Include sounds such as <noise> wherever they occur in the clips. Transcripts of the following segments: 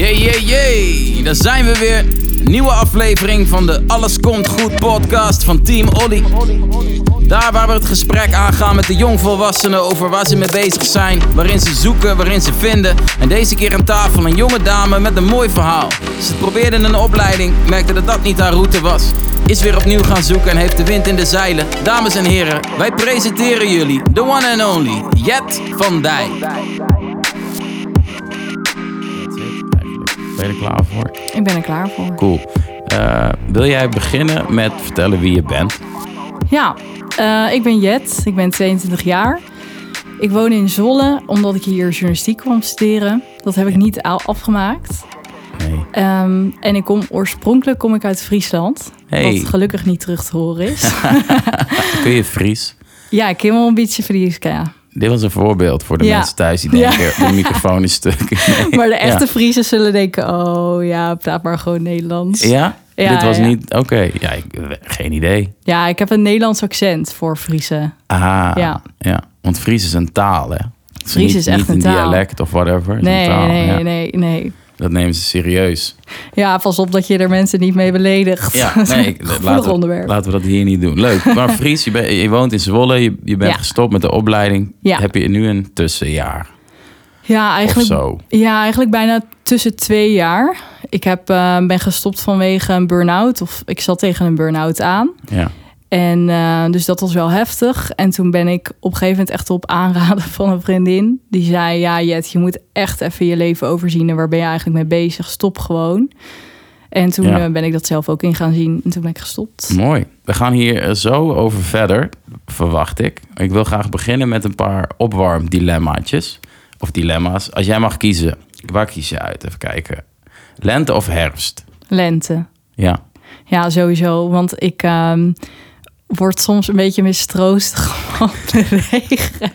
Jee, jee, jee. Daar zijn we weer. Nieuwe aflevering van de Alles Komt Goed podcast van Team Olly. Daar waar we het gesprek aangaan met de jongvolwassenen over waar ze mee bezig zijn, waarin ze zoeken, waarin ze vinden. En deze keer aan tafel een jonge dame met een mooi verhaal. Ze probeerde een opleiding, merkte dat dat niet haar route was. Is weer opnieuw gaan zoeken en heeft de wind in de zeilen. Dames en heren, wij presenteren jullie the one and only Jet van Dijk. Ben je er klaar voor? Ik ben er klaar voor. Cool. Uh, wil jij beginnen met vertellen wie je bent? Ja, uh, ik ben Jet. Ik ben 22 jaar. Ik woon in Zwolle omdat ik hier journalistiek kwam studeren. Dat heb ik niet afgemaakt. Nee. Um, en ik kom oorspronkelijk kom ik uit Friesland. Hey. Wat gelukkig niet terug te horen is. <laughs> Kun je Fries? Ja, ik ken wel een beetje Fries, ja. Dit was een voorbeeld voor de Ja. mensen thuis die denken, Ja. de microfoon is stuk. Nee. <laughs> Maar de echte Ja. Friesen zullen denken, oh ja, praat maar gewoon Nederlands. Ja? Dit was niet... Oké, ja, ik, geen idee. Ja, ik heb een Nederlands accent voor Friese. Ah, ja. Ja. Want Fries is een taal, hè? Fries niet, is echt niet een een taal. dialect of whatever. Nee, taal, nee, ja. nee, nee. Dat nemen ze serieus. Ja, pas op dat je er mensen niet mee beledigt. Ja, <laughs> nee, laten, we, onderwerp. laten we dat hier niet doen. Leuk. Maar <laughs> Fries, je, je woont in Zwolle, je, je bent Ja. gestopt met de opleiding. Ja. Heb je nu een tussenjaar Ja, eigenlijk, ja, eigenlijk bijna tussen twee jaar. Ik heb, eh, ben gestopt vanwege een burn-out. Of ik zat tegen een burn-out aan. Ja. En eh, dus dat was wel heftig. En toen ben ik op een gegeven moment echt op aanraden <laughs> van een vriendin. Die zei, ja Jet, je moet echt even je leven overzien. En waar ben je eigenlijk mee bezig? Stop gewoon. En toen Ja. eh, ben ik dat zelf ook in gaan zien. En toen ben ik gestopt. Mooi. We gaan hier eh, zo over verder, verwacht ik. Ik wil graag beginnen met een paar opwarmdilemmaatjes. Of dilemma's. Als jij mag kiezen, waar kies je uit? Even kijken. Lente of herfst? Lente. Ja. Ja, sowieso. Want ik ehm, word soms een beetje mistroostig <laughs> van de regen.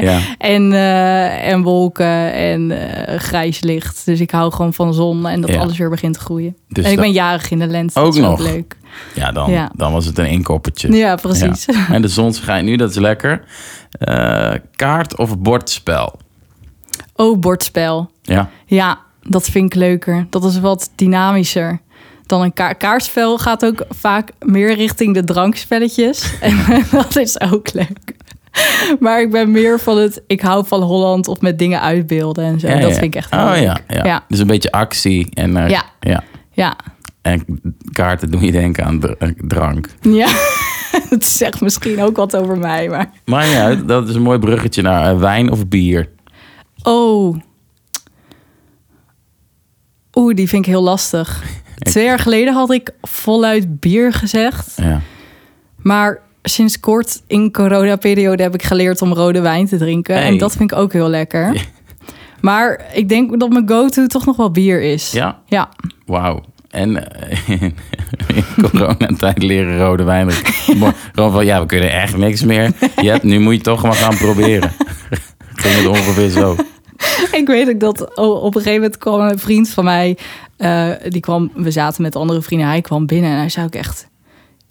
Ja. En, eh, en wolken en eh, grijs licht. Dus ik hou gewoon van zon en dat Ja. alles weer begint te groeien. Dus en ik ben jarig in de lente. Ook dat is nog? leuk. Ja, dan, Ja. dan was het een inkoppertje. Ja, precies. En de zon schijnt nu, dat is lekker. Eh, kaart of bordspel? Oh, bordspel. Ja. Ja, dat vind ik leuker. Dat is wat dynamischer. Dan een ka gaat ook vaak meer richting de drankspelletjes. <laughs> En dat is ook leuk. Maar ik ben meer van het... Ik hou van Holland of met dingen uitbeelden en zo. Ja, dat ja. vind ik echt oh, leuk. ja, ja. ja. Dus een beetje actie. En, eh, Ja. ja. Ja. En kaarten doen je denken aan eh, drank. Ja. <laughs> Het zegt misschien ook wat over mij, maar... Maar uit, dat is een mooi bruggetje naar eh, wijn of bier. Oh. Oeh, die vind ik heel lastig. Twee jaar geleden had ik voluit bier gezegd. Ja. Maar sinds kort in coronaperiode heb ik geleerd om rode wijn te drinken. Hey. En dat vind ik ook heel lekker. Ja. Maar ik denk dat mijn go-to toch nog wel bier is. Ja? Ja. Wauw. En eh, <laughs> in, coronatijd leren rode wijn Gewoon van, ja, we kunnen echt niks meer. Ja, nu moet je toch maar gaan proberen. <laughs> Ging het ongeveer zo. Ik weet ook dat op een gegeven moment kwam een vriend van mij. Eh, die kwam, we zaten met andere vrienden. Hij kwam binnen en hij zei ook echt...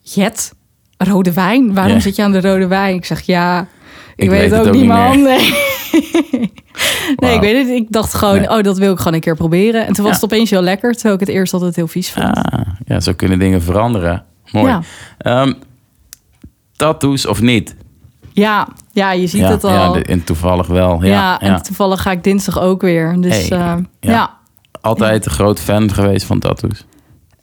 Jet, rode wijn? Waarom Ja. zit je aan de rode wijn? Ik zeg ja... Ik, weet, het ook, niet, niet man. Nee, <laughs> ik weet het. Ik dacht gewoon, Nee. oh, dat wil ik gewoon een keer proberen. En toen was Ja. het opeens heel lekker. Terwijl ik het eerst altijd heel vies vond. Ah, ja, zo kunnen dingen veranderen. Mooi. Ja. Ehm, tattoos of niet? Ja, ja, je ziet ja, het al. Ja, en toevallig wel. Ja, en ja. toevallig ga ik dinsdag ook weer. Dus Hey, eh, ja. Altijd een groot fan geweest van tattoos.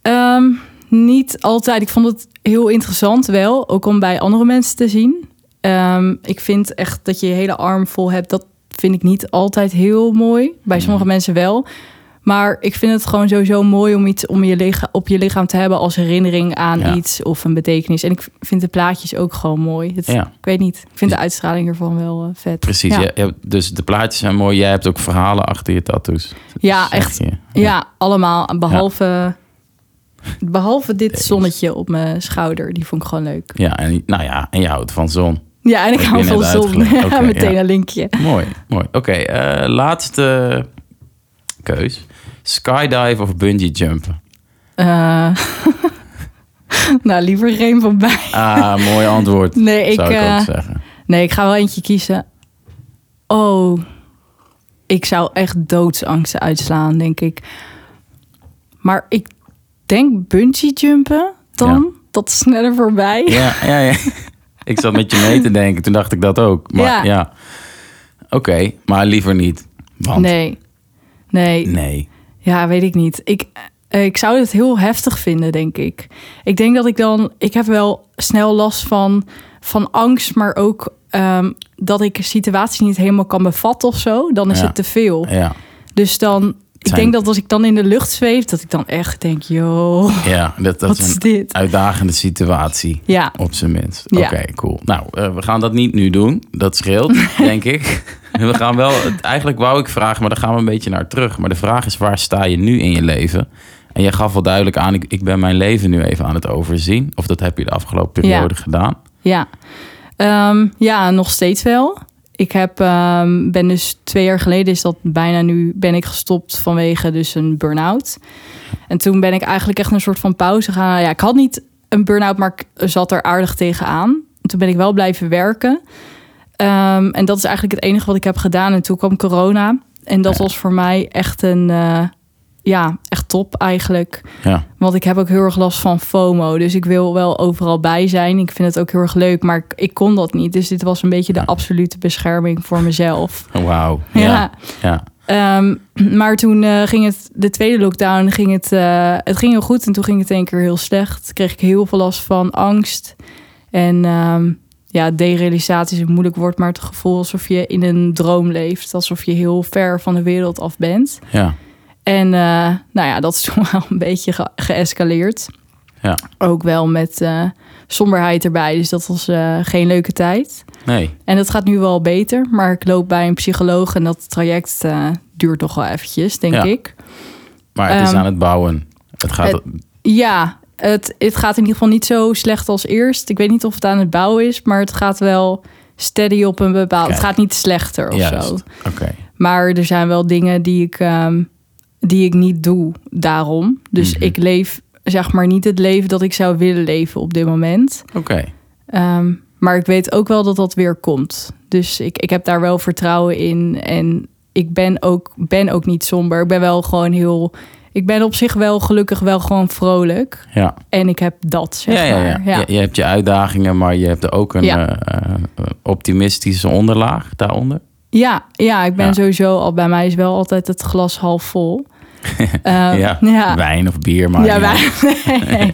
Ehm, niet altijd. Ik vond het heel interessant wel. Ook om bij andere mensen te zien. Ehm, ik vind echt dat je je hele arm vol hebt. Dat vind ik niet altijd heel mooi. Bij sommige mensen wel. Maar ik vind het gewoon sowieso mooi om iets om je op je lichaam te hebben als herinnering aan Ja. iets of een betekenis. En ik vind de plaatjes ook gewoon mooi. Het, Ja. Ik weet niet. Ik vind de uitstraling ervan wel eh, vet. Precies. Ja, dus de plaatjes zijn mooi. Jij hebt ook verhalen achter je tattoos. Ja, echt. Ja, allemaal. Behalve, behalve dit zonnetje op mijn schouder. Die vond ik gewoon leuk. Ja, en, nou ja, en je houdt van zon. Ja, en ik hou van zon. <laughs> Oké, meteen een linkje. Mooi, mooi. Oké, eh, laatste keus. Skydive of bungee jumpen? Eh, <laughs> nou, liever geen van beide. Ah, mooi antwoord. <laughs> Nee, ik, zou ik eh, ook zeggen. Nee, ik ga wel eentje kiezen. Oh. ik zou echt doodsangsten uitslaan, denk ik. Maar ik denk bungee jumpen dan, Ja. dat is sneller voorbij. Ja, <laughs> ja, ja. Ik zat met je mee te denken, toen dacht ik dat ook. Maar ja, Ja. oké, maar liever niet. Want Nee. Nee. nee. Ja, weet ik niet. Ik, eh, ik zou het heel heftig vinden, denk ik. Ik denk dat ik dan... Ik heb wel snel last van, van angst, maar ook ehm, dat ik een situatie niet helemaal kan bevatten of zo. Dan is Ja. het te veel. Ja, Dus dan... Ik Zijn- denk dat als ik dan in de lucht zweef, dat ik dan echt denk, joh, ja dat, dat is <laughs> een dit? uitdagende situatie. Ja, Op zijn minst. Ja. Oké, cool. Nou, eh, we gaan dat niet nu doen. Dat scheelt, <laughs> denk ik. <laughs> We gaan wel... Eigenlijk wou ik vragen, maar daar gaan we een beetje naar terug. Maar de vraag is, waar sta je nu in je leven? En je gaf wel duidelijk aan, ik, ik ben mijn leven nu even aan het overzien. Of dat heb je de afgelopen periode gedaan. ja. Ehm, ja, nog steeds wel. Ik heb, ehm, ben dus twee jaar geleden, is dat bijna nu, ben ik gestopt vanwege dus een burn-out. En toen ben ik eigenlijk echt een soort van pauze gaan. Ja, ik had niet een burn-out, maar ik zat er aardig tegenaan. En toen ben ik wel blijven werken. Ehm, en dat is eigenlijk het enige wat ik heb gedaan. En toen kwam corona. En dat Ja. was voor mij echt een, eh, ja, echt top eigenlijk. Ja, Want ik heb ook heel erg last van FOMO. Dus ik wil wel overal bij zijn. Ik vind het ook heel erg leuk, maar ik, ik kon dat niet. Dus dit was een beetje de absolute bescherming voor mezelf. wauw. <laughs> Ja. Ja, ja. Ehm, <clears throat> maar toen eh, ging het, de tweede lockdown, ging het, eh, het ging heel goed. En toen ging het een keer heel slecht. Kreeg ik heel veel last van angst. En ehm, ja, derealisatie is een moeilijk woord, maar het gevoel alsof je in een droom leeft. Alsof je heel ver van de wereld af bent. ja. En eh, nou ja, dat is <laughs> toen wel een beetje ge- geëscaleerd. Ja. Ook wel met eh, somberheid erbij. Dus dat was eh, geen leuke tijd. Nee, En dat gaat nu wel beter. Maar ik loop bij een psycholoog en dat traject duurt toch wel eventjes, denk Ja. ik. maar het is Ehm, aan het bouwen. Het gaat... het- Ja, het, het gaat in ieder geval niet zo slecht als eerst. Ik weet niet of het aan het bouwen is, maar het gaat wel steady op een bepaald... Het gaat niet slechter of Juist. zo. Oké. Maar er zijn wel dingen die ik, ehm, die ik niet doe daarom. Dus Mhm. ik leef zeg maar niet het leven dat ik zou willen leven op dit moment. Oké. Ehm, maar ik weet ook wel dat dat weer komt. Dus ik, ik heb daar wel vertrouwen in. En ik ben ook, ben ook niet somber. Ik ben wel gewoon heel... Ik ben op zich wel gelukkig wel gewoon vrolijk. Ja. En ik heb dat, zeg ja, ja, maar. ja. Ja. Je, je hebt je uitdagingen, maar je hebt er ook een Ja. eh, eh, optimistische onderlaag daaronder. Ja, ja, ik ben Ja. sowieso al... Bij mij is wel altijd het glas half vol. <laughs> Ehm, ja. ja. Wijn of bier, maar ja, wij, <laughs> nee.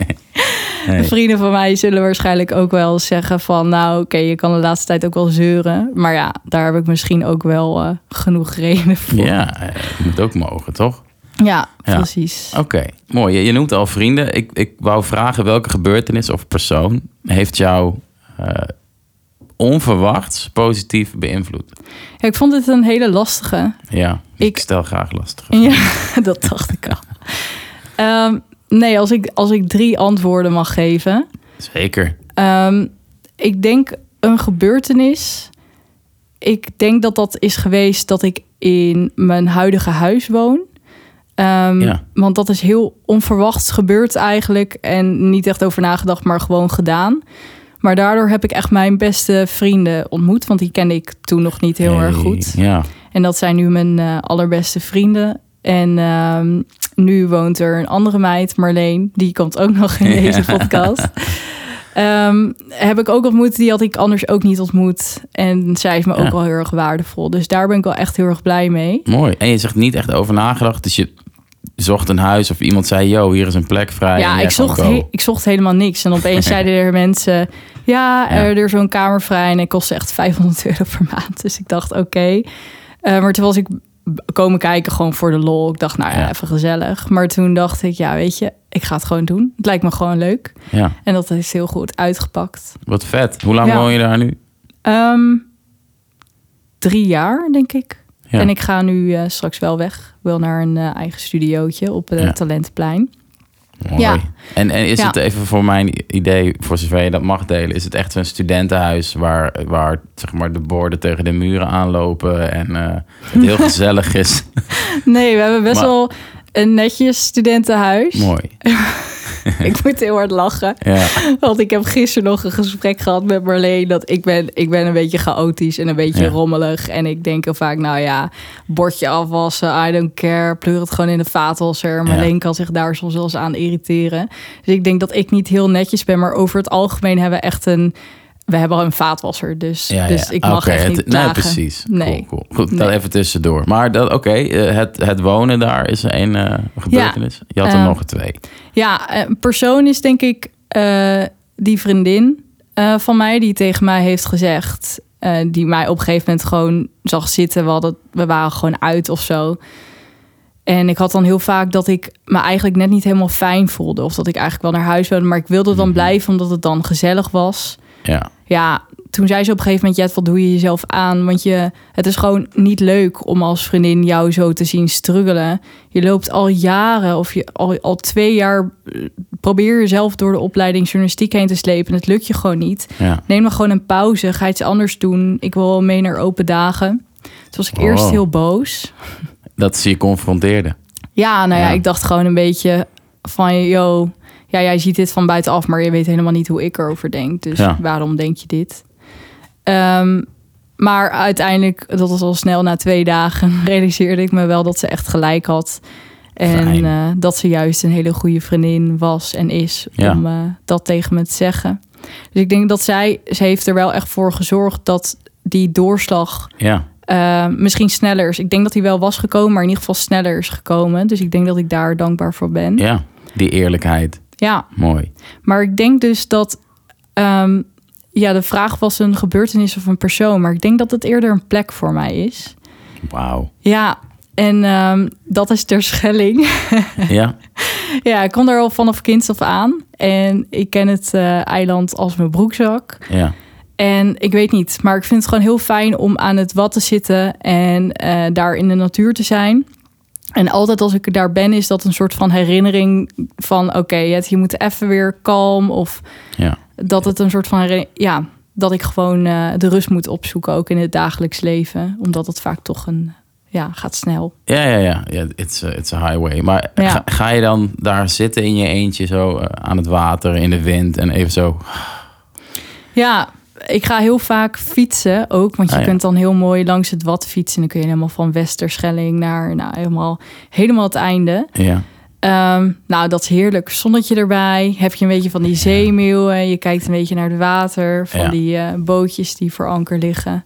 Nee. Vrienden van mij zullen waarschijnlijk ook wel zeggen van... nou, oké, je kan de laatste tijd ook wel zeuren. Maar ja, daar heb ik misschien ook wel eh, genoeg reden voor. Ja, eh, dat moet ook mogen, toch? Ja, Ja. precies. Oké, mooi. Je, je noemt al vrienden. Ik, ik wou vragen welke gebeurtenis of persoon heeft jou eh, onverwachts positief beïnvloed? Ja, ik vond het een hele lastige. Ja, ik, Ik- stel graag lastige. Ja, <laughs> dat dacht ik al. Ehm, nee, als ik, als ik drie antwoorden mag geven... Zeker. Ehm, ik denk een gebeurtenis. Ik denk dat dat is geweest dat ik in mijn huidige huis woon. Ehm, Ja. Want dat is heel onverwachts gebeurd eigenlijk. En niet echt over nagedacht, maar gewoon gedaan. Maar daardoor heb ik echt mijn beste vrienden ontmoet. Want die kende ik toen nog niet heel erg goed. Ja, En dat zijn nu mijn eh, allerbeste vrienden. En ehm, nu woont er een andere meid, Marleen. Die komt ook nog in <laughs> deze podcast. Ehm, heb ik ook ontmoet. Die had ik anders ook niet ontmoet. En zij is me Ja. ook wel heel erg waardevol. Dus daar ben ik wel echt heel erg blij mee. mooi. En je zegt niet echt over nagedacht. Dus je zocht een huis of iemand zei... yo, hier is een plek vrij. ja, ik zocht, he- ik zocht helemaal niks. En opeens <laughs> zeiden er mensen... Ja, er, er is zo'n kamer vrij. En ik kostte echt 500 <laughs> euro per maand. Dus ik dacht, oké. Eh, maar toen was ik komen kijken gewoon voor de lol. Ik dacht, nou ja, even gezellig. Maar toen dacht ik, ja, weet je, ik ga het gewoon doen. Het lijkt me gewoon leuk. Ja, En dat is heel goed uitgepakt. wat vet. Hoe lang Ja. woon je daar nu? Ehm, drie jaar, denk ik. Ja. En ik ga nu eh, straks wel weg. Wil naar een eh, eigen studiootje op het Ja. Talentenplein. Mooi. Ja. En, en is Ja. het even voor mijn idee, voor zover je dat mag delen, is het echt een studentenhuis waar, waar zeg maar, de borden tegen de muren aanlopen en eh, het heel <laughs> gezellig is? Nee, we hebben best Maar- wel een netjes studentenhuis. Mooi. <laughs> ik moet heel hard lachen. Ja. Want ik heb gisteren nog een gesprek gehad met Marleen. Dat ik ben, ik ben een beetje chaotisch en een beetje Ja. rommelig. En ik denk heel vaak, nou ja, bordje afwassen, I don't care. Pleur het gewoon in de vaatwasser. Marleen kan zich daar soms wel eens aan irriteren. Dus ik denk dat ik niet heel netjes ben. Maar over het algemeen hebben we echt een... We hebben al een vaatwasser, dus, Ja, dus ik mag Oké, echt niet het- Nee, precies. Nee. Cool, cool. Goed, dat Nee. even tussendoor. Maar dat, oké, eh, het, het wonen daar is een eh, gebeurtenis. Je had er Eh, nog twee. Ja, een persoon is denk ik die vriendin van mij die tegen mij heeft gezegd, die mij op een gegeven moment gewoon zag zitten. We, hadden, we waren gewoon uit of zo. En ik had dan heel vaak dat ik me eigenlijk net niet helemaal fijn voelde. Of dat ik eigenlijk wel naar huis wilde. Maar ik wilde dan Mhm. blijven omdat het dan gezellig was. Ja, Ja, toen zei ze op een gegeven moment... Jet, wat doe je jezelf aan? Want je, het is gewoon niet leuk om als vriendin jou zo te zien struggelen. Je loopt al jaren of je al, al twee jaar... eh, probeer jezelf door de opleiding journalistiek heen te slepen. Het lukt je gewoon niet. ja. Neem dan gewoon een pauze. Ga iets anders doen. Ik wil wel mee naar open dagen. Toen was ik Oh. eerst heel boos. Dat ze je confronteerde. Ja, nou ja, Ja. ik dacht gewoon een beetje van... Yo, ja, jij ziet dit van buitenaf, maar je weet helemaal niet hoe ik erover denk. Dus Ja. waarom denk je dit? Ehm, maar uiteindelijk, dat was al snel na twee dagen... <laughs> realiseerde ik me wel dat ze echt gelijk had. En eh, dat ze juist een hele goede vriendin was en is... Ja. om eh, dat tegen me te zeggen. Dus ik denk dat zij... Ze heeft er wel echt voor gezorgd dat die doorslag... Ja, eh, misschien sneller is. Ik denk dat hij wel was gekomen, maar in ieder geval sneller is gekomen. Dus ik denk dat ik daar dankbaar voor ben. Ja. Die eerlijkheid. Mooi. maar ik denk dus dat... ehm, ja, de vraag was een gebeurtenis of een persoon. Maar ik denk dat het eerder een plek voor mij is. Wauw. Ja, en ehm, dat is ter Schelling. <laughs> Ja, <laughs> ja, ik kom daar al vanaf kinds af aan. En ik ken het eh, eiland als mijn broekzak. ja. En ik weet niet, maar ik vind het gewoon heel fijn om aan het wat te zitten en eh, daar in de natuur te zijn. En altijd als ik daar ben, is dat een soort van herinnering van: oké, je moet even weer kalm. Of Ja, dat het een soort van ja, dat ik gewoon eh, de rust moet opzoeken, ook in het dagelijks leven. Omdat het vaak toch een, ja, gaat snel. ja, ja. ja. ja it's, a, it's a highway. Maar Ja. ga, ga je dan daar zitten in je eentje zo eh, aan het water, in de wind en even zo... Ja, ik ga heel vaak fietsen ook. Want je Ah, ja. kunt dan heel mooi langs het wat fietsen. En dan kun je helemaal van Westerschelling naar nou, helemaal, helemaal het einde. Ja, Ehm, nou, dat is heerlijk. Zonnetje erbij. Heb je een beetje van die zeemeeuwen. Je kijkt een beetje naar het water. Van Ja. die eh, bootjes die voor anker liggen.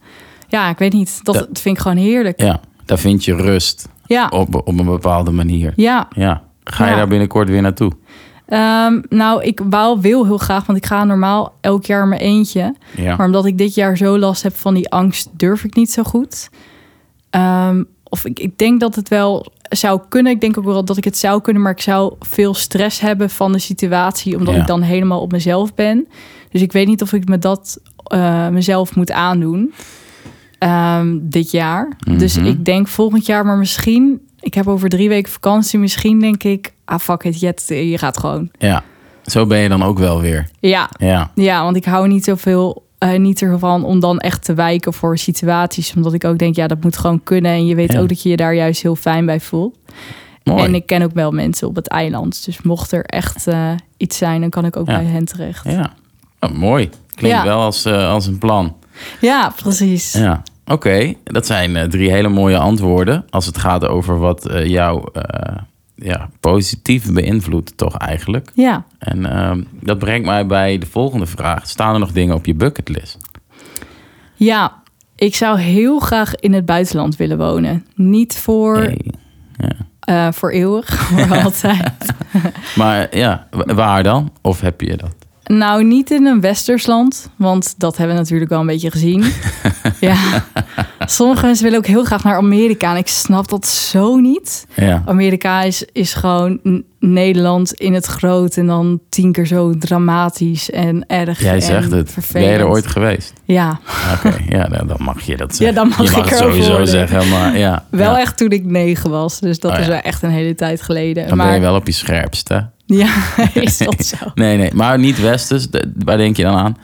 Ja, ik weet niet. Dat, Dat- vind ik gewoon heerlijk. ja. Daar vind je rust Ja, op, op een bepaalde manier. ja. Ja. Ga je Ja. daar binnenkort weer naartoe? Ehm, nou, ik wou, wil heel graag, want ik ga normaal elk jaar mijn eentje. Ja. Maar omdat ik dit jaar zo last heb van die angst, durf ik niet zo goed. Ehm, of ik, ik denk dat het wel zou kunnen. Ik denk ook wel dat ik het zou kunnen, maar ik zou veel stress hebben van de situatie, omdat Ja. ik dan helemaal op mezelf ben. Dus ik weet niet of ik me dat eh, mezelf moet aandoen ehm, dit jaar. Dus Mhm. ik denk volgend jaar, maar misschien. Ik heb over drie weken vakantie. Misschien denk ik, ah fuck it, Jet, je gaat gewoon. Ja. Zo ben je dan ook wel weer. Ja, Ja. ja, want ik hou niet zoveel eh, niet ervan om dan echt te wijken voor situaties. Omdat ik ook denk, ja, dat moet gewoon kunnen. En je weet Ja. ook dat je je daar juist heel fijn bij voelt. Mooi. En ik ken ook wel mensen op het eiland. Dus mocht er echt eh, iets zijn, dan kan ik ook Ja. bij hen terecht. Ja, Ja. Oh, mooi. Klinkt Ja. wel als, eh, als een plan. precies. Ja. Oké, dat zijn eh, drie hele mooie antwoorden. Als het gaat over wat eh, jou eh, ja, positief beïnvloedt, toch eigenlijk. Ja. En ehm, dat brengt mij bij de volgende vraag. Staan er nog dingen op je bucketlist? Ja, ik zou heel graag in het buitenland willen wonen. Niet voor, Nee. Ja. voor eeuwig, <laughs> voor altijd. <laughs> Maar ja, wa- waar dan? Of heb je dat? Nou, niet in een westers land, want dat hebben we natuurlijk wel een beetje gezien. <laughs> ja. Sommige mensen willen ook heel graag naar Amerika en ik snap dat zo niet. Ja. Amerika is, is gewoon Nederland in het groot en dan tien keer zo dramatisch en erg. Jij zegt het. Ben Vervelend. je er ooit geweest? Ja, Oké, ja, dan, dan mag je dat <laughs> Ja, zeggen. dan mag je ik mag het erover sowieso zeggen, maar ja. wel ja. echt toen ik negen was, dus dat Oh, is ja. wel echt een hele tijd geleden. Dan maar ben je wel op je scherpst, hè? <laughs> ja, is dat zo? <laughs> Nee, nee, maar niet westers. Waar denk je dan aan?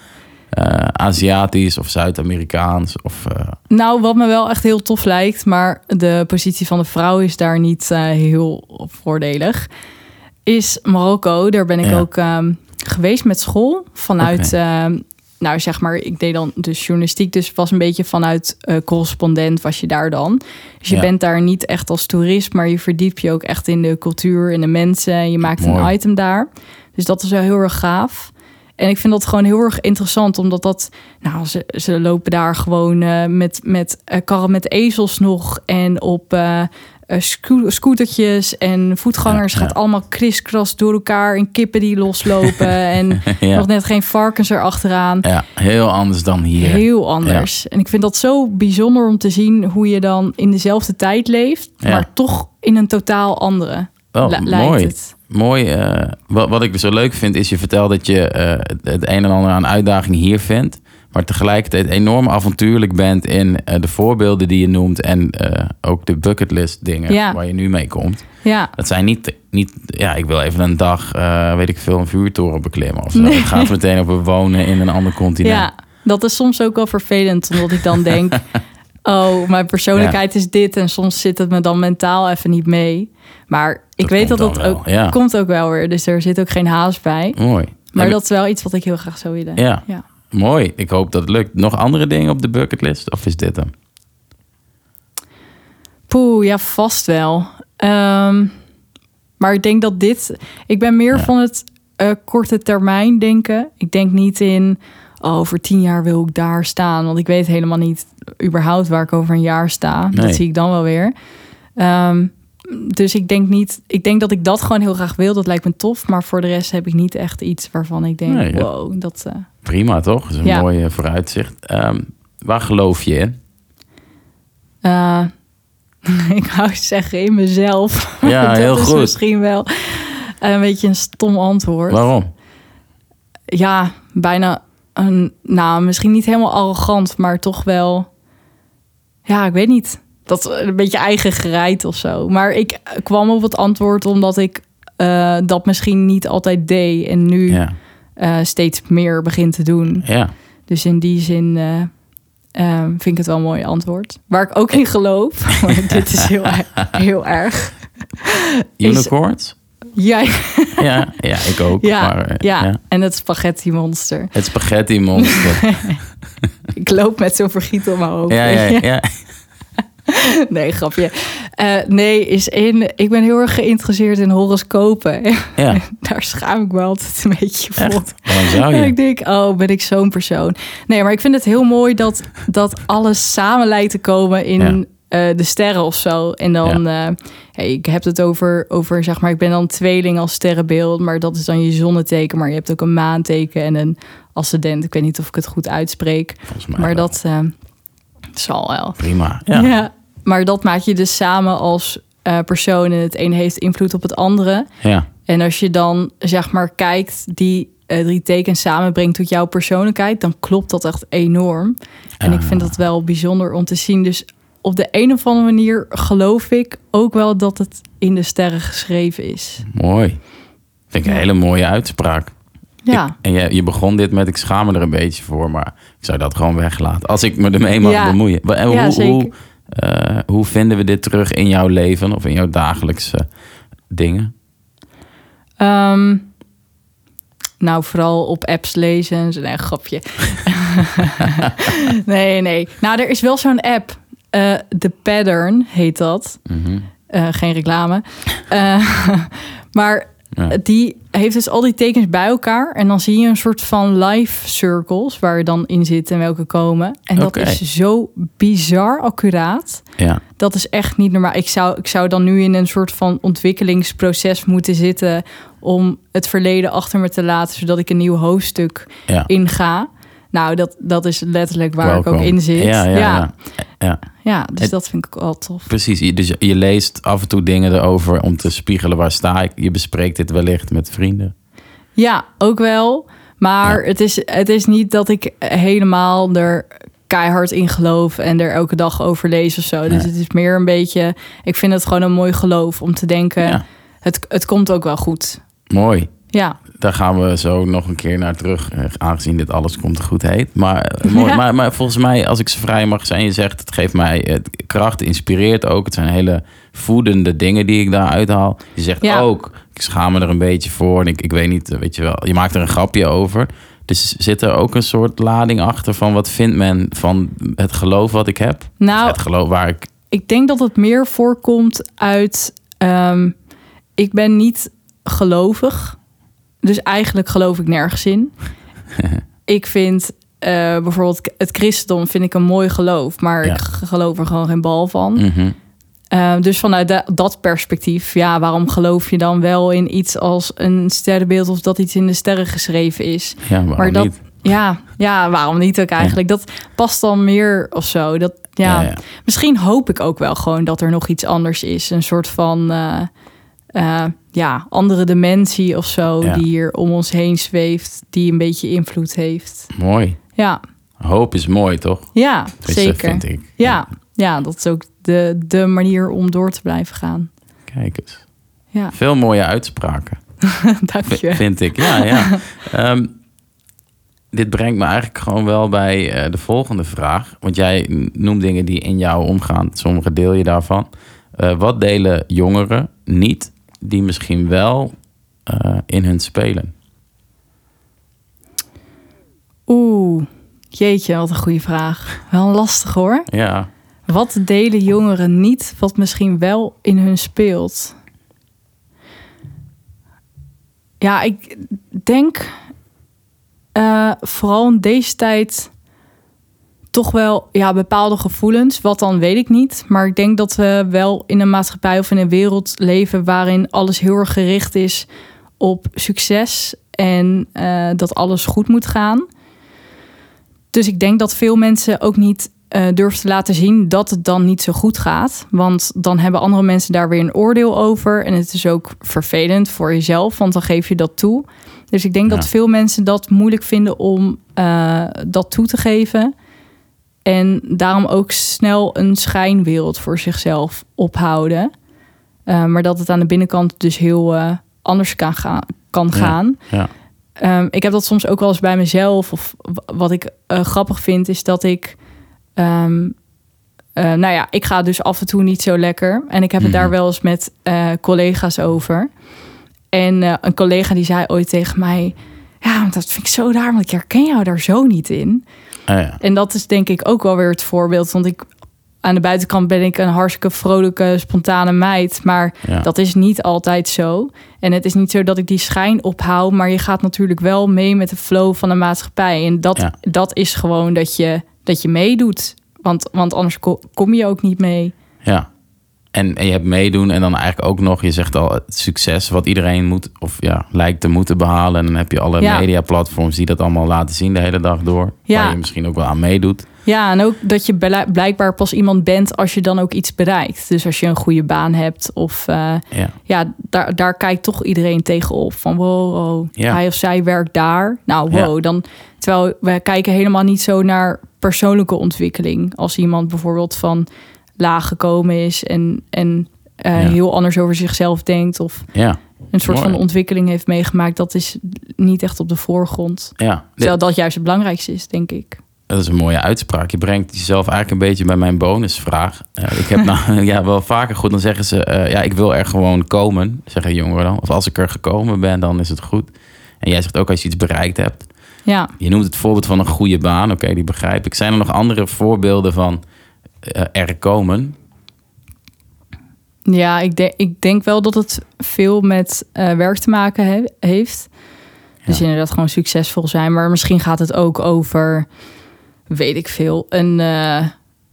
Eh, Aziatisch of Zuid-Amerikaans? Of, eh, Nou, wat me wel echt heel tof lijkt, maar de positie van de vrouw is daar niet eh, heel voordelig. is Marokko. Daar ben ik Ja. ook ehm, geweest met school. Vanuit. Nou zeg maar, ik deed dan dus journalistiek. Dus was een beetje vanuit eh, correspondent was je daar dan. Dus je Ja. bent daar niet echt als toerist, maar je verdiept je ook echt in de cultuur en de mensen. En je maakt een item daar. Dus dat is wel heel erg gaaf. En ik vind dat gewoon heel erg interessant, omdat dat, nou, ze, ze lopen daar gewoon eh, met, met eh, karren met ezels nog en op sco- scootertjes en voetgangers Ja, gaat allemaal kriskras door elkaar en kippen die loslopen <laughs> en nog net geen varkens erachteraan. Ja, heel anders dan hier. Heel anders. En ik vind dat zo bijzonder om te zien hoe je dan in dezelfde tijd leeft, maar toch in een totaal andere Oh, mooi. het. Mooi. eh, wat, wat ik zo leuk vind, is je vertelt dat je eh, het, het een en ander aan uitdaging hier vindt. Maar tegelijkertijd enorm avontuurlijk bent in eh, de voorbeelden die je noemt. En eh, ook de bucketlist dingen Ja. waar je nu mee komt. Ja, Dat zijn niet, niet ja, ik wil even een dag, eh, weet ik veel, een vuurtoren beklimmen of zo. Nee. Het gaat meteen over wonen in een ander continent. Ja, dat is soms ook wel vervelend, omdat ik dan <laughs> denk: oh, mijn persoonlijkheid is dit en soms zit het me dan mentaal even niet mee. Maar ik Dat weet dat dat ook ja. komt ook wel weer, dus er zit ook geen haast bij. Mooi. Maar dat is wel iets wat ik heel graag zou willen. Ja. ja. Mooi. Ik hoop dat het lukt. Nog andere dingen op de bucketlist? Of is dit hem? Poeh, ja, vast wel. Ehm, maar ik denk dat dit. Ik ben meer Ja. van het eh, korte termijn denken. Ik denk niet in. Oh, over tien jaar wil ik daar staan. Want ik weet helemaal niet überhaupt waar ik over een jaar sta. Nee. Dat zie ik dan wel weer. Ehm, dus ik denk niet. Ik denk dat ik dat gewoon heel graag wil. Dat lijkt me tof. Maar voor de rest heb ik niet echt iets waarvan ik denk: Nee, ja. wow, dat. eh, Prima, toch? Dat is een Ja. mooi vooruitzicht. Ehm, waar geloof je in? eh, <laughs> ik wou zeggen in mezelf. Ja, <laughs> dat heel is goed. misschien wel een beetje een stom antwoord. Waarom? Ja, bijna een, nou, misschien niet helemaal arrogant, maar toch wel, ja, ik weet niet. Dat een beetje eigen gereid of zo. Maar ik kwam op het antwoord omdat ik eh, dat misschien niet altijd deed en nu Ja. Eh, steeds meer begin te doen. ja. Dus in die zin eh, eh, vind ik het wel een mooi antwoord. Waar ik ook in geloof, <laughs> maar <laughs> dit is heel, erg- heel erg. Unicorns? Jij, <laughs> Ja, ja, ik ook. ja, maar, eh, ja, en het spaghetti monster. Het spaghetti monster. Ik loop met zo'n vergiet om mijn hoofd. ja, ja, ja. <laughs> Nee, grapje. Eh, nee, is in. Ik ben heel erg geïnteresseerd in horoscopen. <laughs> ja. Daar schaam ik me altijd een beetje voor. Zou En je? <laughs> ik denk, oh, ben ik zo'n persoon? Nee, maar ik vind het heel mooi dat, dat alles samen lijkt te komen in Ja. eh, de sterren of zo. En dan, eh, hey, ik heb het over, over, zeg maar, ik ben dan tweeling als sterrenbeeld, maar dat is dan je zonneteken. Maar je hebt ook een maanteken en een ascendent. Ik weet niet of ik het goed uitspreek, maar wel. dat eh, zal wel. Prima. Ja. Ja. Maar dat maak je dus samen als eh, persoon en het een heeft invloed op het andere. Ja. En als je dan zeg maar kijkt, die eh, drie tekens samenbrengt tot jouw persoonlijkheid, dan klopt dat echt enorm. En ik vind dat wel bijzonder om te zien. Dus op de een of andere manier geloof ik ook wel dat het in de sterren geschreven is. Mooi. Vind ik een Ja. hele mooie uitspraak. Ja, Ik- en je, je begon dit met, ik schaam me er een beetje voor, maar ik zou dat gewoon weglaten. Als ik me ermee mag Ja. bemoeien. En Ja, hoe, zeker. hoe, eh, hoe vinden we dit terug in jouw leven of in jouw dagelijkse dingen? Ehm, nou, vooral op apps lezen. Nee, grapje. <laughs> nee, nee. Nou, er is wel zo'n app. eh The Pattern heet dat. Mhm. Eh, geen reclame. <laughs> Maar Ja. die heeft dus al die tekens bij elkaar. En dan zie je een soort van live circles waar je dan in zit en welke komen. En dat is zo bizar accuraat. Ja, Dat is echt niet normaal. Ik zou, ik zou dan nu in een soort van ontwikkelingsproces moeten zitten om het verleden achter me te laten, zodat ik een nieuw hoofdstuk ja. inga. Nou, dat, dat is letterlijk waar ik ook in zit. Ja, ja, ja. ja. ja. Ja, dus Het- dat vind ik ook wel tof. Precies. Je- Dus je leest af en toe dingen erover om te spiegelen waar sta ik. Je bespreekt dit wellicht met vrienden. Ja, ook wel. Maar het, is, het is niet dat ik helemaal er keihard in geloof en er elke dag over lees of zo. Dus het is meer een beetje. Ik vind het gewoon een mooi geloof om te denken. Het, het komt ook wel goed. Mooi. Ja, daar gaan we zo nog een keer naar terug, eh, aangezien dit alles komt goed heet. Maar, eh, mooi. Ja. <laughs> maar, maar volgens mij, als ik ze vrij mag zijn, je zegt het geeft mij eh, kracht, inspireert ook. Het zijn hele voedende dingen die ik daar uithaal. Je zegt Ja. ook, ik schaam me er een beetje voor en ik, ik weet niet, weet je wel, je maakt er een grapje over. Dus zit er ook een soort lading achter van wat vindt men van het geloof wat ik heb? Nou, het geloof waar ik. ik denk dat het meer voorkomt uit. ehm, ik ben niet gelovig. Dus eigenlijk geloof ik nergens in. <laughs> ik vind eh, bijvoorbeeld het christendom vind ik een mooi geloof. Maar Ja. ik geloof er gewoon geen bal van. Mhm. Eh, dus vanuit da- dat perspectief, ja, waarom geloof je dan wel in iets als een sterrenbeeld of dat iets in de sterren geschreven is? Ja, waarom maar dat, niet? ja, ja, waarom niet ook eigenlijk? Dat past dan meer of zo. Dat, ja, Ja, ja. Misschien hoop ik ook wel gewoon dat er nog iets anders is. Een soort van eh, eh, ja, andere dimensie of zo Ja. die hier om ons heen zweeft, die een beetje invloed heeft. Mooi. Ja, Hoop is mooi, toch? ja Tenminste, zeker. vind ik. Ja, ja, dat is ook de, de manier om door te blijven gaan. Kijk eens. Ja, Veel mooie uitspraken. <laughs> dank v- je. Vind ik. Ja, ja. <laughs> Ehm, dit brengt me eigenlijk gewoon wel bij eh, de volgende vraag. Want jij noemt dingen die in jou omgaan. Sommige deel je daarvan. Eh, wat delen jongeren niet die misschien wel eh, in hun spelen? Oeh, jeetje, wat een goede vraag. Wel lastig hoor. Ja, Wat delen jongeren niet, wat misschien wel in hun speelt? Ja, ik denk eh, vooral in deze tijd toch wel ja, bepaalde gevoelens. Wat dan weet ik niet. Maar ik denk dat we wel in een maatschappij of in een wereld leven waarin alles heel erg gericht is op succes en eh, dat alles goed moet gaan. Dus ik denk dat veel mensen ook niet eh, durven te laten zien dat het dan niet zo goed gaat. Want dan hebben andere mensen daar weer een oordeel over. En het is ook vervelend voor jezelf, want dan geef je dat toe. Dus ik denk Ja. dat veel mensen dat moeilijk vinden om eh, dat toe te geven. En daarom ook snel een schijnwereld voor zichzelf ophouden. Eh, maar dat het aan de binnenkant dus heel eh, anders kan, gaan kan gaan. ja, Ehm, ik heb dat soms ook wel eens bij mezelf. Of wat ik eh, grappig vind, is dat ik. ehm, eh, nou ja, ik ga dus af en toe niet zo lekker. En ik heb het Mhm. daar wel eens met collega's over. En een collega die zei ooit tegen mij: Ja, dat vind ik zo raar, want ik herken jou daar zo niet in. Ah, ja. En dat is denk ik ook wel weer het voorbeeld. Want ik aan de buitenkant ben ik een hartstikke vrolijke, spontane meid. Maar Ja. dat is niet altijd zo. En het is niet zo dat ik die schijn ophoud. Maar je gaat natuurlijk wel mee met de flow van de maatschappij. En dat, Ja. dat is gewoon dat je, dat je meedoet. Want, want anders ko- kom je ook niet mee. Ja. En, en je hebt meedoen en dan eigenlijk ook nog, je zegt al, het succes wat iedereen moet of ja, lijkt te moeten behalen. En dan heb je alle Ja. mediaplatforms die dat allemaal laten zien de hele dag door. Ja. Waar je misschien ook wel aan meedoet. Ja, en ook dat je blijkbaar pas iemand bent als je dan ook iets bereikt. Dus als je een goede baan hebt of eh, Ja. ja, daar, daar kijkt toch iedereen tegenop. Van wow, wow, Ja. hij of zij werkt daar. Nou, Ja. wow, dan... Terwijl we kijken helemaal niet zo naar persoonlijke ontwikkeling. Als iemand bijvoorbeeld van laag gekomen is... en, en eh, Ja. heel anders over zichzelf denkt... of Ja. een soort Mooi. van ontwikkeling heeft meegemaakt... dat is niet echt op de voorgrond. ja. Terwijl dat juist het belangrijkste is, denk ik. Dat is een mooie uitspraak. Je brengt jezelf eigenlijk een beetje bij mijn bonusvraag. Eh, ik heb <laughs> nou ja, wel vaker goed, dan zeggen ze... eh, ja, ik wil er gewoon komen, zeggen jongeren dan. Of als ik er gekomen ben, dan is het goed. En jij zegt ook als je iets bereikt hebt. Ja, Je noemt het voorbeeld van een goede baan. Oké, die begrijp ik. Zijn er nog andere voorbeelden van er komen? ja ik, de- ik denk wel dat het veel met eh, werk te maken he- heeft. Dus Ja. inderdaad gewoon succesvol zijn. Maar misschien gaat het ook over, weet ik veel, een, eh,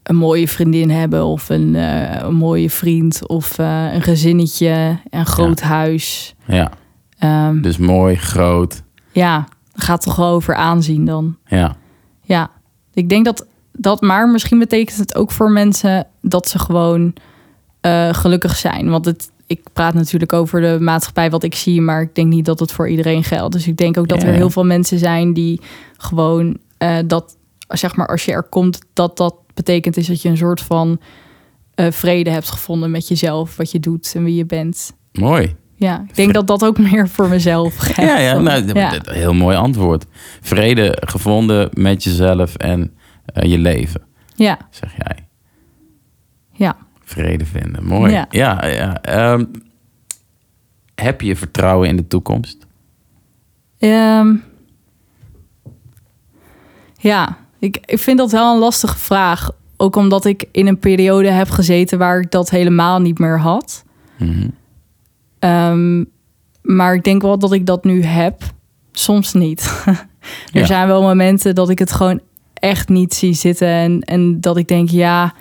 een mooie vriendin hebben of een, eh, een mooie vriend of eh, een gezinnetje, een groot huis. Ja, Ehm, dus mooi, groot. ja, gaat toch wel over aanzien dan. Ja, Ja, ik denk dat dat, maar misschien betekent het ook voor mensen dat ze gewoon eh, gelukkig zijn. Want het, ik praat natuurlijk over de maatschappij wat ik zie, maar ik denk niet dat het voor iedereen geldt. Dus ik denk ook dat Ja. er heel veel mensen zijn die gewoon eh, dat, zeg maar, als je er komt, dat dat betekent is dat je een soort van eh, vrede hebt gevonden met jezelf, wat je doet en wie je bent. mooi. ja. Ik denk dat dat ook meer voor mezelf geldt. Ja, ja, nou, Ja. heel mooi antwoord. Vrede gevonden met jezelf en je leven, Ja, zeg jij. ja. Vrede vinden, mooi. Ja, Ja. ja. Ehm, heb je vertrouwen in de toekomst? Ehm, ja, ik, ik vind dat wel een lastige vraag. Ook omdat ik in een periode heb gezeten waar ik dat helemaal niet meer had. Mhm. Ehm, maar ik denk wel dat ik dat nu heb. Soms niet. <laughs> er Ja. zijn wel momenten dat ik het gewoon echt niet zie zitten. En, en dat ik denk, ja,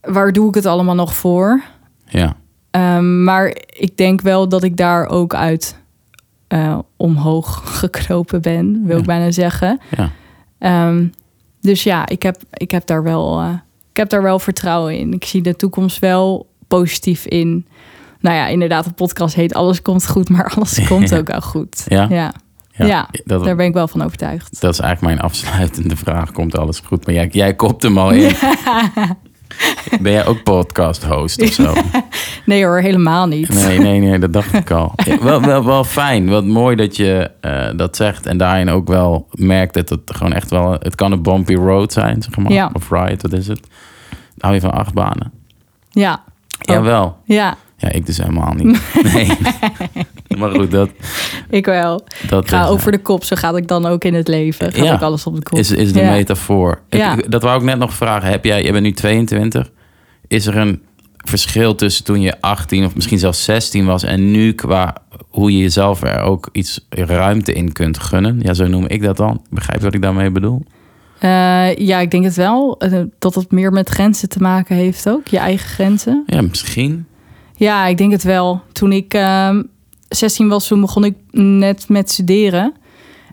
waar doe ik het allemaal nog voor? Ja, Ehm, maar ik denk wel dat ik daar ook uit eh, omhoog <laughs> gekropen ben, wil Ja. ik bijna zeggen. ja. Ehm, dus ja, ik heb, ik, heb daar wel, eh, ik heb daar wel vertrouwen in. Ik zie de toekomst wel positief in. Nou ja, inderdaad, de podcast heet Alles komt goed, maar <laughs> alles komt Ja. ook wel goed. Ja? ja. Ja. Ja, dat, daar ben ik wel van overtuigd. dat is eigenlijk mijn afsluitende vraag. Komt alles goed? Maar jij, jij kopt hem al in. <laughs> Ben jij ook podcast host of zo? <laughs> Nee hoor, helemaal niet. Nee, nee, nee, dat dacht ik al. <laughs> Wel, wel, wel fijn. Wat mooi dat je eh, dat zegt. En daarin ook wel merkt dat het gewoon echt wel... Het kan een bumpy road zijn, zeg maar. Ja. Of ride, wat is het? Hou je van achtbanen? Ja. Jawel. ja, Ja, ik dus helemaal niet. Nee. maar goed, dat, <laughs> ik wel. dat Ik ga is, over de kop, zo gaat ik dan ook in het leven. Gaat Ja. ook alles op de kop. is, is de Ja. metafoor. Ik- Ja. ik- dat wou ik net nog vragen. Heb jij, je bent nu 22. Is er een verschil tussen toen je 18 of misschien zelfs 16 was... en nu qua hoe je jezelf er ook iets ruimte in kunt gunnen? Ja, zo noem ik dat dan. Begrijp je wat ik daarmee bedoel? Eh, ja, ik denk het wel. eh, dat het meer met grenzen te maken heeft ook. Je eigen grenzen. Ja, misschien. Ja, ik denk het wel. Toen ik ehm 16 was, toen begon ik net met studeren.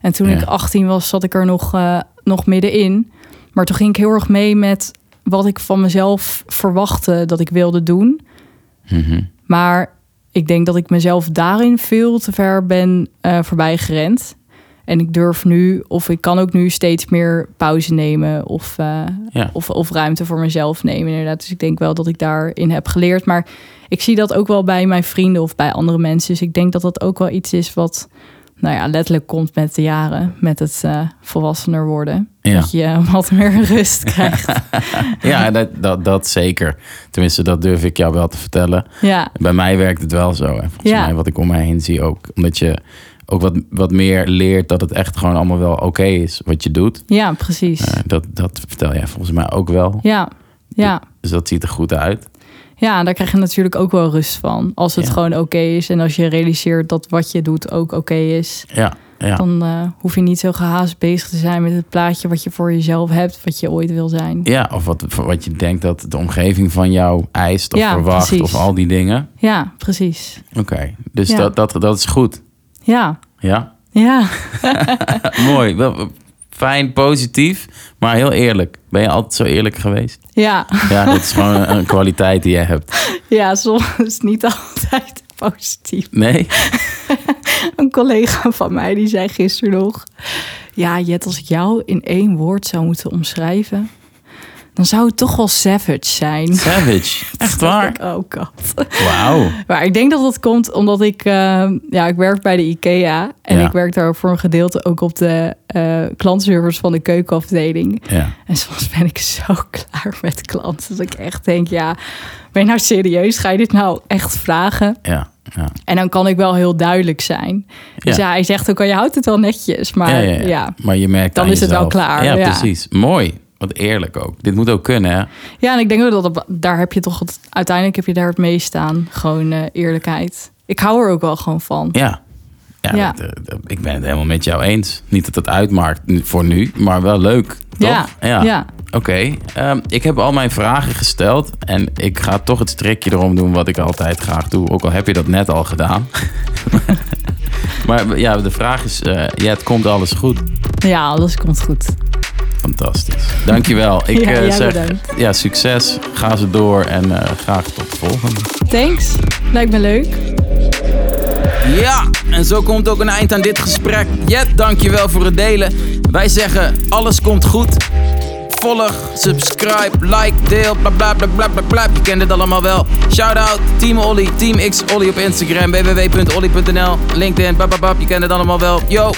En toen Ja. ik 18 was, zat ik er nog, eh, nog middenin. Maar toen ging ik heel erg mee met wat ik van mezelf verwachtte dat ik wilde doen. Mhm. Maar ik denk dat ik mezelf daarin veel te ver ben eh voorbij gerend. En ik durf nu, of ik kan ook nu steeds meer pauze nemen of, eh, Ja. of, of ruimte voor mezelf nemen. Inderdaad. Dus ik denk wel dat ik daarin heb geleerd. Maar ik zie dat ook wel bij mijn vrienden of bij andere mensen. Dus ik denk dat dat ook wel iets is wat, nou ja, letterlijk komt met de jaren, met het eh, volwassener worden. Ja. Dat je <laughs> wat meer rust krijgt. <laughs> Ja, dat, dat, dat zeker. Tenminste, dat durf ik jou wel te vertellen. ja, Bij mij werkt het wel zo. En volgens Ja. mij wat ik om mij heen zie ook. Omdat je ook wat, wat meer leert dat het echt gewoon allemaal wel oké is wat je doet. ja, precies. Eh, dat, dat vertel jij volgens mij ook wel. Ja, ja. Dus dat ziet er goed uit. Ja, daar krijg je natuurlijk ook wel rust van. Als het Ja. gewoon oké is en als je realiseert dat wat je doet ook oké is, Ja, ja. dan eh, hoef je niet zo gehaast bezig te zijn met het plaatje wat je voor jezelf hebt, wat je ooit wil zijn. ja of wat, wat je denkt dat de omgeving van jou eist of Ja, verwacht precies. of al die dingen. Ja, precies. Oké, dus dat, dat, dat is goed. Ja, Ja, ja, <laughs> mooi. Wel, Fijn, positief, maar heel eerlijk. Ben je altijd zo eerlijk geweest? ja, Ja, dat is gewoon een, een kwaliteit die jij hebt. ja, soms niet altijd positief. Nee? <laughs> Een collega van mij die zei gisteren nog: Ja, Jet, als ik jou in één woord zou moeten omschrijven, dan zou het toch wel savage zijn. Savage. <laughs> Echt waar? <laughs> Oh god. Wauw. Maar ik denk dat dat komt omdat ik, eh, ja, ik werk bij de IKEA en Ja. ik werk daar voor een gedeelte ook op de eh klantenservice van de keukenafdeling. Ja. En soms ben ik zo <laughs> klaar met klanten dat ik echt denk, ja, ben je nou serieus? Ga je dit nou echt vragen? Ja. Ja. En dan kan ik wel heel duidelijk zijn. Dus Ja. ja, hij zegt ook al, je houdt het wel netjes, maar ja, ja, ja, ja. Maar je merkt Dan is het wel klaar, Ja, ja. precies. Mooi. Wat eerlijk ook. Dit moet ook kunnen, hè? Ja, en ik denk ook dat op- daar heb je toch het, uiteindelijk heb je daar het meest staan, gewoon eh, eerlijkheid. Ik hou er ook wel gewoon van. Ja. Ja, Ja. dat, eh, dat- ik ben het helemaal met jou eens. Niet dat het uitmaakt voor nu, maar wel leuk. Toch? Ja, ja. Oké, ehm, ik heb al mijn vragen gesteld en ik ga toch het strikje erom doen wat ik altijd graag doe. Ook al heb je dat net al gedaan. <laughs> maar ja, de vraag is, eh, ja, het komt alles goed. Ja, alles komt goed. Fantastisch. Dankjewel. Ik Ja, eh, jij zeg bedankt. ja, succes. Ga ze door en eh, graag tot de volgende. Thanks. Lijkt me leuk. Ja, en zo komt ook een eind aan dit gesprek. Jet, dankjewel voor het delen. Wij zeggen, alles komt goed. volg, subscribe, like, deel, bla bla bla bla bla bla. Je kent het allemaal wel. Shout out, Team Olly, Team X Olly op Instagram, www.olly.nl, LinkedIn, bababab, je kent het allemaal wel. Yo!